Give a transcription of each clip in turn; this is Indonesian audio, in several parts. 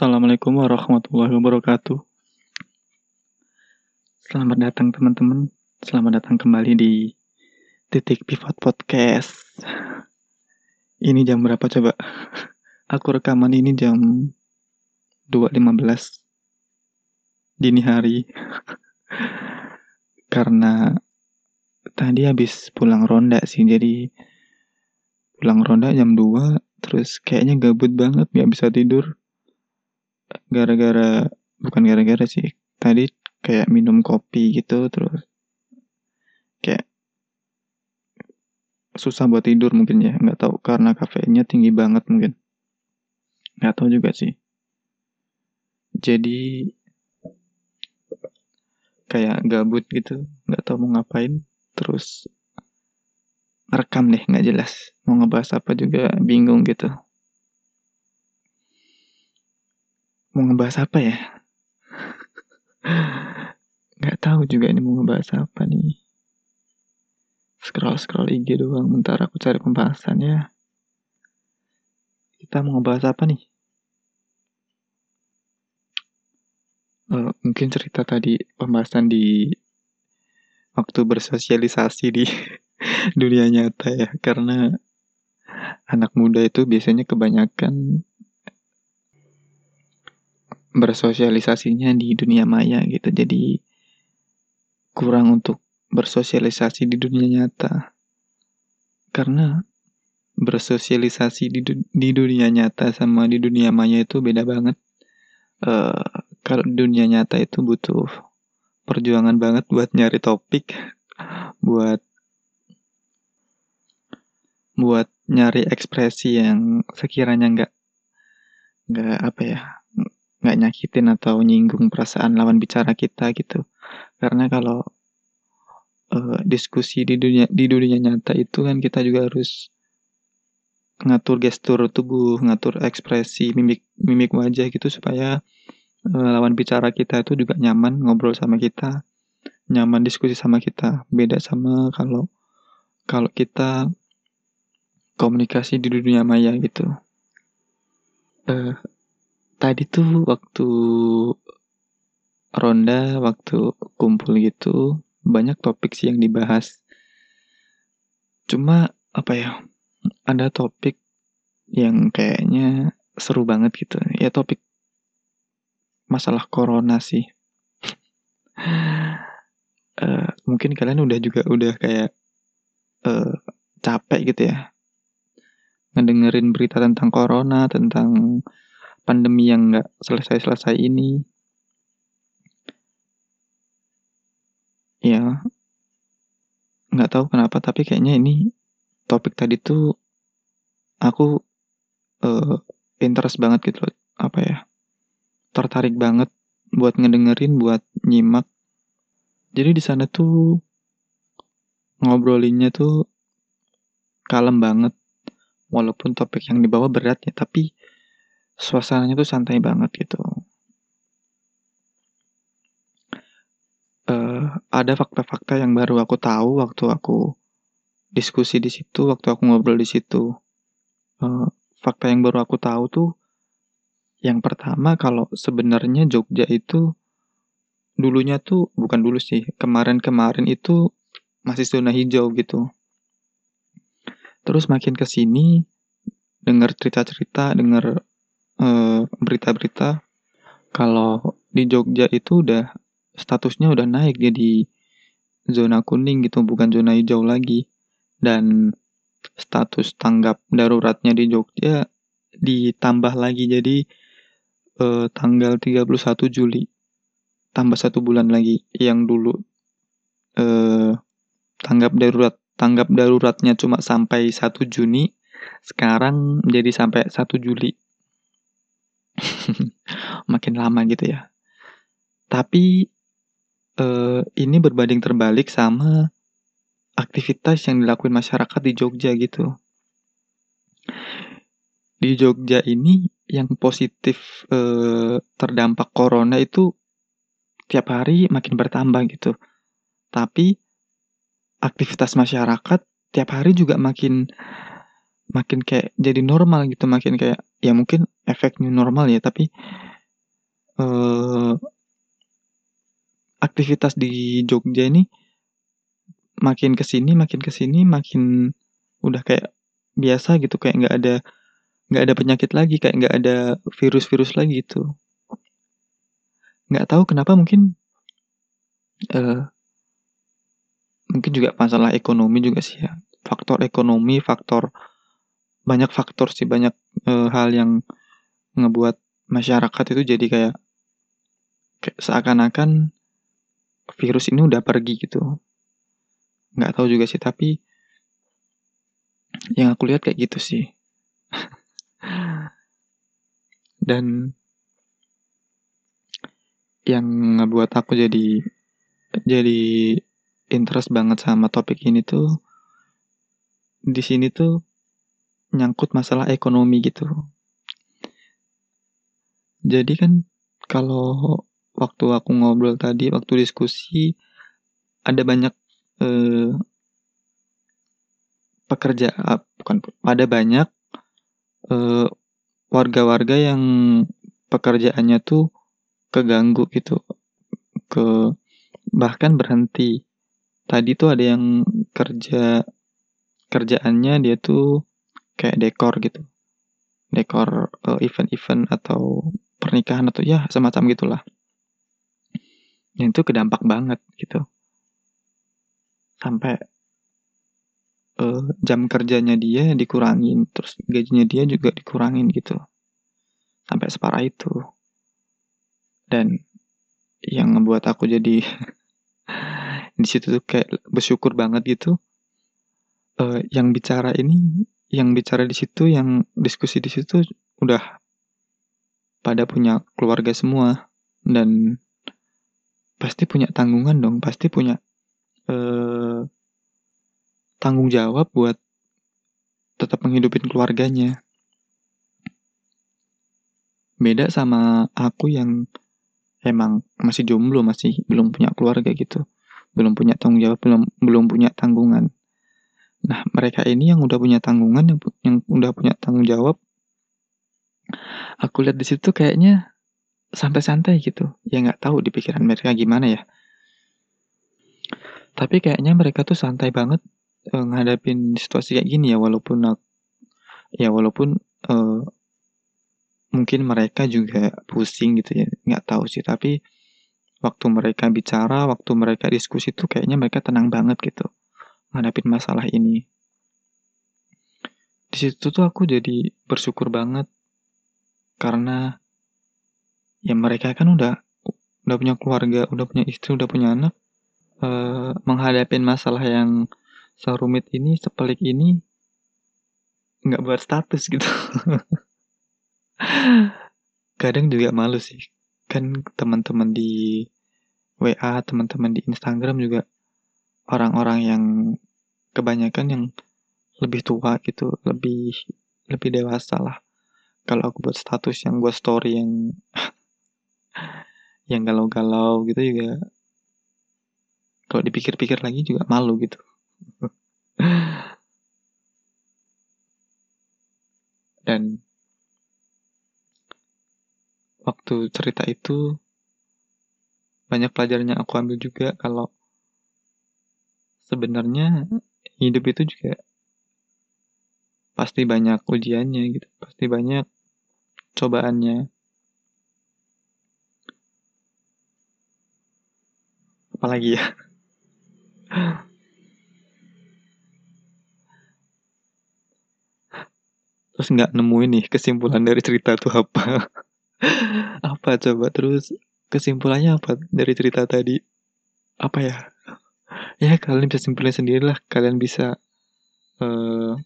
Assalamualaikum warahmatullahi wabarakatuh. Selamat datang teman-teman. Selamat datang kembali di Titik Pivot Podcast. Ini jam berapa coba? Aku rekaman ini jam 2.15 dini hari. Karena tadi habis pulang ronda sih, jadi pulang ronda jam 2 terus kayaknya gabut banget gak bisa tidur gara-gara bukan gara-gara sih. Tadi kayak minum kopi gitu terus kayak susah buat tidur mungkin ya. Nggak tahu karena kafeinnya tinggi banget mungkin. Nggak tahu juga sih. Jadi kayak gabut gitu nggak tahu mau ngapain terus rekam deh nggak jelas. Mau ngebahas apa juga bingung gitu mau ngebahas apa ya? Nggak tahu juga ini mau ngebahas apa nih. Scroll scroll IG doang bentar aku cari pembahasan ya kita mau ngebahas apa nih? Uh, mungkin cerita tadi pembahasan di waktu bersosialisasi di dunia nyata ya karena anak muda itu biasanya kebanyakan bersosialisasinya di dunia maya gitu. Jadi kurang untuk bersosialisasi di dunia nyata. Karena bersosialisasi di, du di dunia nyata sama di dunia maya itu beda banget. Uh, kalau dunia nyata itu butuh perjuangan banget buat nyari topik buat buat nyari ekspresi yang sekiranya nggak nggak apa ya nggak nyakitin atau nyinggung perasaan lawan bicara kita gitu karena kalau uh, diskusi di dunia di dunia nyata itu kan kita juga harus ngatur gestur tubuh ngatur ekspresi mimik mimik wajah gitu supaya uh, lawan bicara kita itu juga nyaman ngobrol sama kita nyaman diskusi sama kita beda sama kalau kalau kita komunikasi di dunia maya gitu. Uh, tadi tuh waktu ronda, waktu kumpul gitu, banyak topik sih yang dibahas. Cuma apa ya, ada topik yang kayaknya seru banget gitu. Ya topik masalah corona sih. uh, mungkin kalian udah juga udah kayak uh, capek gitu ya ngedengerin berita tentang corona, tentang pandemi yang nggak selesai-selesai ini. Ya, nggak tahu kenapa, tapi kayaknya ini topik tadi tuh aku uh, interest banget gitu loh, apa ya, tertarik banget buat ngedengerin, buat nyimak. Jadi di sana tuh ngobrolinnya tuh kalem banget walaupun topik yang dibawa berat ya tapi suasananya tuh santai banget gitu. Uh, ada fakta-fakta yang baru aku tahu waktu aku diskusi di situ waktu aku ngobrol di situ. Uh, fakta yang baru aku tahu tuh yang pertama kalau sebenarnya Jogja itu dulunya tuh bukan dulu sih kemarin-kemarin itu masih zona hijau gitu. Terus makin ke sini dengar cerita-cerita, dengar berita-berita kalau di Jogja itu udah statusnya udah naik jadi zona kuning gitu, bukan zona hijau lagi. Dan status tanggap daruratnya di Jogja ditambah lagi jadi uh, tanggal 31 Juli tambah satu bulan lagi yang dulu uh, tanggap darurat tanggap daruratnya cuma sampai 1 Juni, sekarang menjadi sampai 1 Juli. Makin lama gitu ya. Tapi eh, ini berbanding terbalik sama aktivitas yang dilakukan masyarakat di Jogja gitu. Di Jogja ini yang positif eh, terdampak corona itu tiap hari makin bertambah gitu. Tapi aktivitas masyarakat tiap hari juga makin makin kayak jadi normal gitu makin kayak ya mungkin efek new normal ya tapi uh, aktivitas di Jogja ini makin ke sini makin ke sini makin udah kayak biasa gitu kayak nggak ada nggak ada penyakit lagi kayak nggak ada virus-virus lagi gitu. Nggak tahu kenapa mungkin uh, mungkin juga masalah ekonomi juga sih ya. Faktor ekonomi faktor banyak faktor sih banyak uh, hal yang ngebuat masyarakat itu jadi kayak, kayak seakan-akan virus ini udah pergi gitu nggak tahu juga sih tapi yang aku lihat kayak gitu sih dan yang ngebuat aku jadi jadi interest banget sama topik ini tuh di sini tuh nyangkut masalah ekonomi gitu. Jadi kan kalau waktu aku ngobrol tadi, waktu diskusi ada banyak eh, pekerja, ah, bukan ada banyak eh, warga-warga yang pekerjaannya tuh keganggu gitu, ke bahkan berhenti. Tadi tuh ada yang kerja kerjaannya dia tuh kayak dekor gitu. Dekor eh, event-event atau pernikahan atau ya semacam gitulah. Yang itu kedampak banget gitu. Sampai uh, jam kerjanya dia dikurangin, terus gajinya dia juga dikurangin gitu. Sampai separah itu. Dan yang ngebuat aku jadi di situ tuh kayak bersyukur banget gitu uh, yang bicara ini yang bicara di situ yang diskusi di situ udah pada punya keluarga semua dan pasti punya tanggungan dong pasti punya uh, tanggung jawab buat tetap menghidupin keluarganya beda sama aku yang emang masih jomblo masih belum punya keluarga gitu belum punya tanggung jawab, belum belum punya tanggungan. Nah, mereka ini yang udah punya tanggungan, yang, yang udah punya tanggung jawab, aku lihat di situ kayaknya santai-santai gitu. Ya nggak tahu di pikiran mereka gimana ya. Tapi kayaknya mereka tuh santai banget uh, ngadapin situasi kayak gini ya, walaupun aku, ya walaupun uh, mungkin mereka juga pusing gitu ya, nggak tahu sih. Tapi waktu mereka bicara, waktu mereka diskusi tuh kayaknya mereka tenang banget gitu ngadapin masalah ini. Di situ tuh aku jadi bersyukur banget karena ya mereka kan udah udah punya keluarga, udah punya istri, udah punya anak, eh, menghadapi masalah yang serumit ini, sepelik ini, nggak buat status gitu. Kadang juga malu sih kan teman-teman di WA, teman-teman di Instagram juga orang-orang yang kebanyakan yang lebih tua gitu, lebih lebih dewasa lah. Kalau aku buat status yang buat story yang yang galau-galau gitu juga kalau dipikir-pikir lagi juga malu gitu. Dan waktu cerita itu banyak pelajaran yang aku ambil juga kalau sebenarnya hidup itu juga pasti banyak ujiannya gitu, pasti banyak cobaannya. Apalagi ya? Terus nggak nemuin nih kesimpulan dari cerita tuh apa. Apa coba? Terus kesimpulannya apa dari cerita tadi? Apa ya? Ya kalian bisa simpulin sendiri lah. Kalian bisa uh,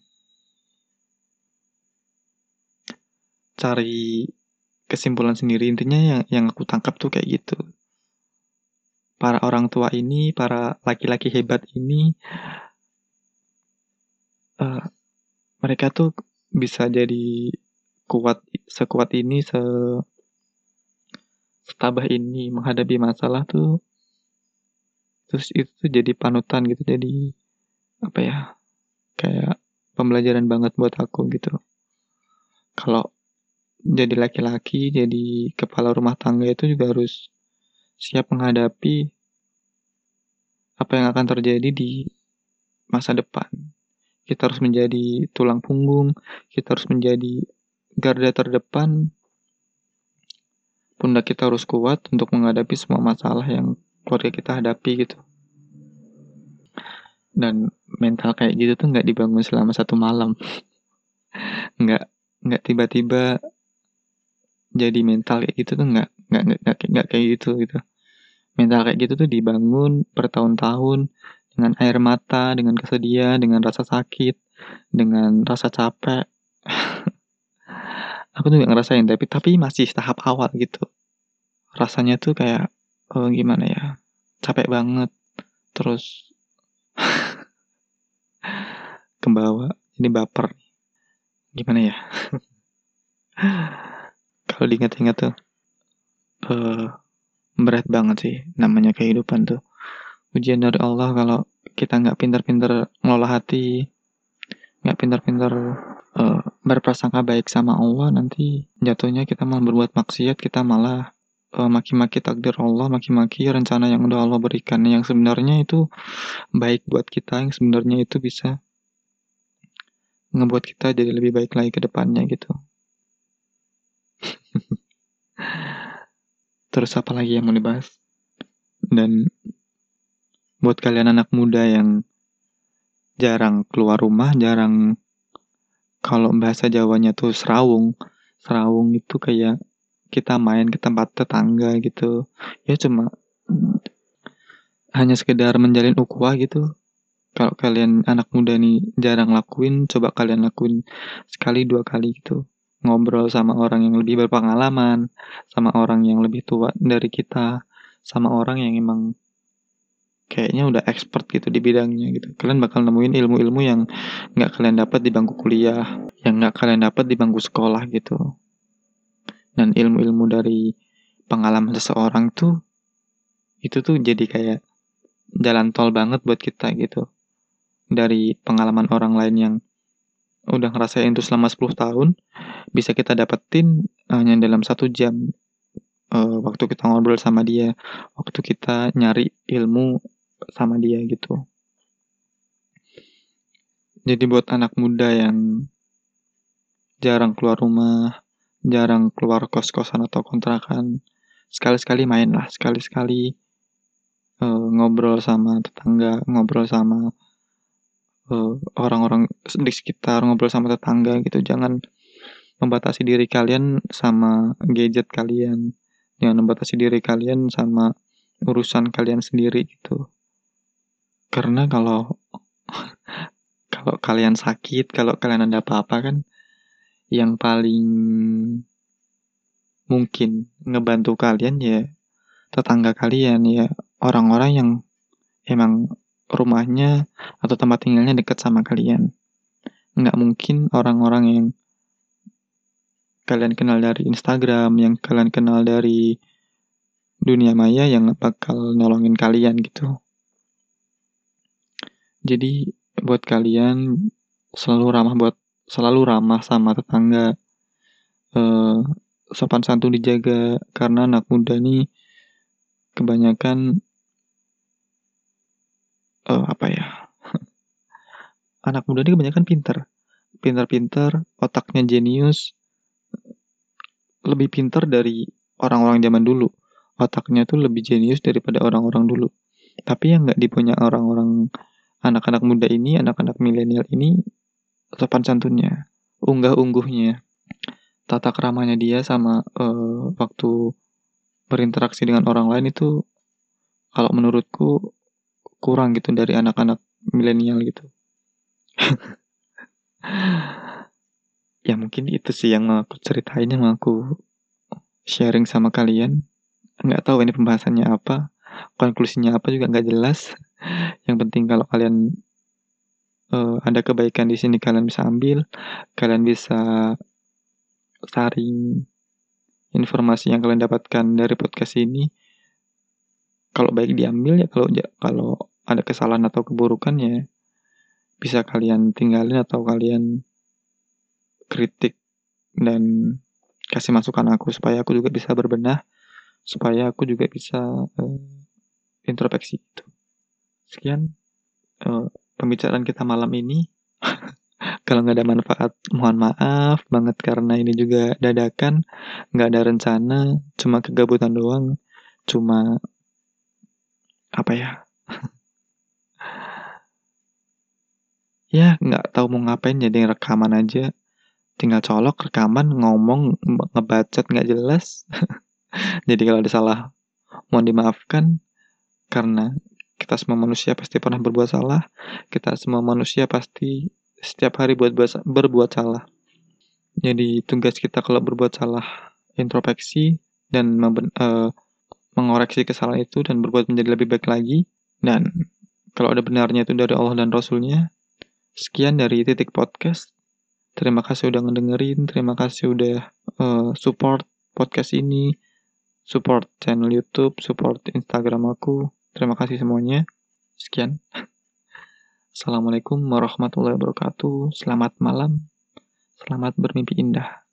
cari kesimpulan sendiri. Intinya yang yang aku tangkap tuh kayak gitu. Para orang tua ini, para laki-laki hebat ini, uh, mereka tuh bisa jadi kuat sekuat ini se setabah ini menghadapi masalah tuh terus itu jadi panutan gitu jadi apa ya kayak pembelajaran banget buat aku gitu kalau jadi laki-laki, jadi kepala rumah tangga itu juga harus siap menghadapi apa yang akan terjadi di masa depan. Kita harus menjadi tulang punggung, kita harus menjadi garda terdepan. Pundak kita harus kuat untuk menghadapi semua masalah yang keluarga kita hadapi gitu. Dan mental kayak gitu tuh nggak dibangun selama satu malam. nggak nggak tiba-tiba jadi mental kayak gitu tuh nggak nggak nggak nggak kayak gitu gitu. Mental kayak gitu tuh dibangun bertahun-tahun dengan air mata dengan kesedihan dengan rasa sakit dengan rasa capek. Aku tuh nggak ngerasain tapi tapi masih tahap awal gitu. Rasanya tuh kayak oh, gimana ya capek banget. Terus kembawa ini baper. Gimana ya kalau diingat-ingat tuh. Uh, berat banget sih namanya kehidupan tuh. Ujian dari Allah kalau kita nggak pintar-pintar ngelola hati nggak pintar-pintar uh, berprasangka baik sama Allah nanti jatuhnya kita malah berbuat maksiat kita malah uh, maki-maki takdir Allah maki-maki rencana yang udah Allah berikan. Yang sebenarnya itu baik buat kita yang sebenarnya itu bisa ngebuat kita jadi lebih baik lagi ke depannya gitu Terus apa lagi yang mau dibahas? Dan buat kalian anak muda yang jarang keluar rumah, jarang kalau bahasa Jawanya tuh serawung. Serawung itu kayak kita main ke tempat tetangga gitu. Ya cuma hanya sekedar menjalin ukhuwah gitu. Kalau kalian anak muda nih jarang lakuin, coba kalian lakuin sekali dua kali gitu ngobrol sama orang yang lebih berpengalaman, sama orang yang lebih tua dari kita, sama orang yang emang kayaknya udah expert gitu di bidangnya gitu. Kalian bakal nemuin ilmu-ilmu yang nggak kalian dapat di bangku kuliah, yang nggak kalian dapat di bangku sekolah gitu. Dan ilmu-ilmu dari pengalaman seseorang tuh itu tuh jadi kayak jalan tol banget buat kita gitu. Dari pengalaman orang lain yang udah ngerasain itu selama 10 tahun bisa kita dapetin hanya dalam satu jam uh, waktu kita ngobrol sama dia waktu kita nyari ilmu sama dia gitu. Jadi buat anak muda yang jarang keluar rumah jarang keluar kos-kosan atau kontrakan sekali-sekali main lah sekali-sekali uh, ngobrol sama tetangga ngobrol sama orang-orang uh, di sekitar ngobrol sama tetangga gitu. Jangan membatasi diri kalian sama gadget kalian. Jangan membatasi diri kalian sama urusan kalian sendiri gitu. Karena kalau kalau kalian sakit kalau kalian ada apa-apa kan yang paling mungkin ngebantu kalian ya tetangga kalian ya. Orang-orang yang emang rumahnya atau tempat tinggalnya dekat sama kalian. Nggak mungkin orang-orang yang kalian kenal dari Instagram, yang kalian kenal dari dunia maya yang bakal nolongin kalian gitu. Jadi buat kalian selalu ramah buat selalu ramah sama tetangga. Uh, sopan santun dijaga karena anak muda nih kebanyakan uh, apa ya? Anak muda ini kebanyakan pinter. Pinter-pinter otaknya jenius. Lebih pinter dari orang-orang zaman dulu. Otaknya tuh lebih jenius daripada orang-orang dulu. Tapi yang nggak dipunya orang-orang anak-anak muda ini anak-anak milenial ini sopan santunnya unggah ungguhnya tata keramanya dia sama uh, waktu berinteraksi dengan orang lain itu kalau menurutku kurang gitu dari anak-anak milenial gitu. ya mungkin itu sih yang aku ceritain yang aku sharing sama kalian. Nggak tahu ini pembahasannya apa, konklusinya apa juga nggak jelas. Yang penting kalau kalian uh, ada kebaikan di sini kalian bisa ambil, kalian bisa saring informasi yang kalian dapatkan dari podcast ini. Kalau baik diambil ya kalau kalau ada kesalahan atau keburukan ya bisa kalian tinggalin atau kalian kritik dan kasih masukan aku supaya aku juga bisa berbenah, supaya aku juga bisa uh, introspeksi itu. Sekian uh, pembicaraan kita malam ini. Kalau nggak ada manfaat, mohon maaf banget karena ini juga dadakan, nggak ada rencana, cuma kegabutan doang, cuma apa ya? ya nggak tahu mau ngapain jadi rekaman aja. Tinggal colok rekaman ngomong ngebacot nggak jelas. Jadi kalau ada salah mohon dimaafkan. Karena kita semua manusia pasti pernah berbuat salah. Kita semua manusia pasti setiap hari buat berbuat salah. Jadi tugas kita kalau berbuat salah introspeksi dan uh, mengoreksi kesalahan itu dan berbuat menjadi lebih baik lagi. Dan kalau ada benarnya itu dari Allah dan Rasulnya sekian dari titik podcast Terima kasih udah ngedengerin, terima kasih udah uh, support podcast ini, support channel YouTube, support Instagram aku. Terima kasih semuanya. Sekian. Assalamualaikum warahmatullahi wabarakatuh. Selamat malam. Selamat bermimpi indah.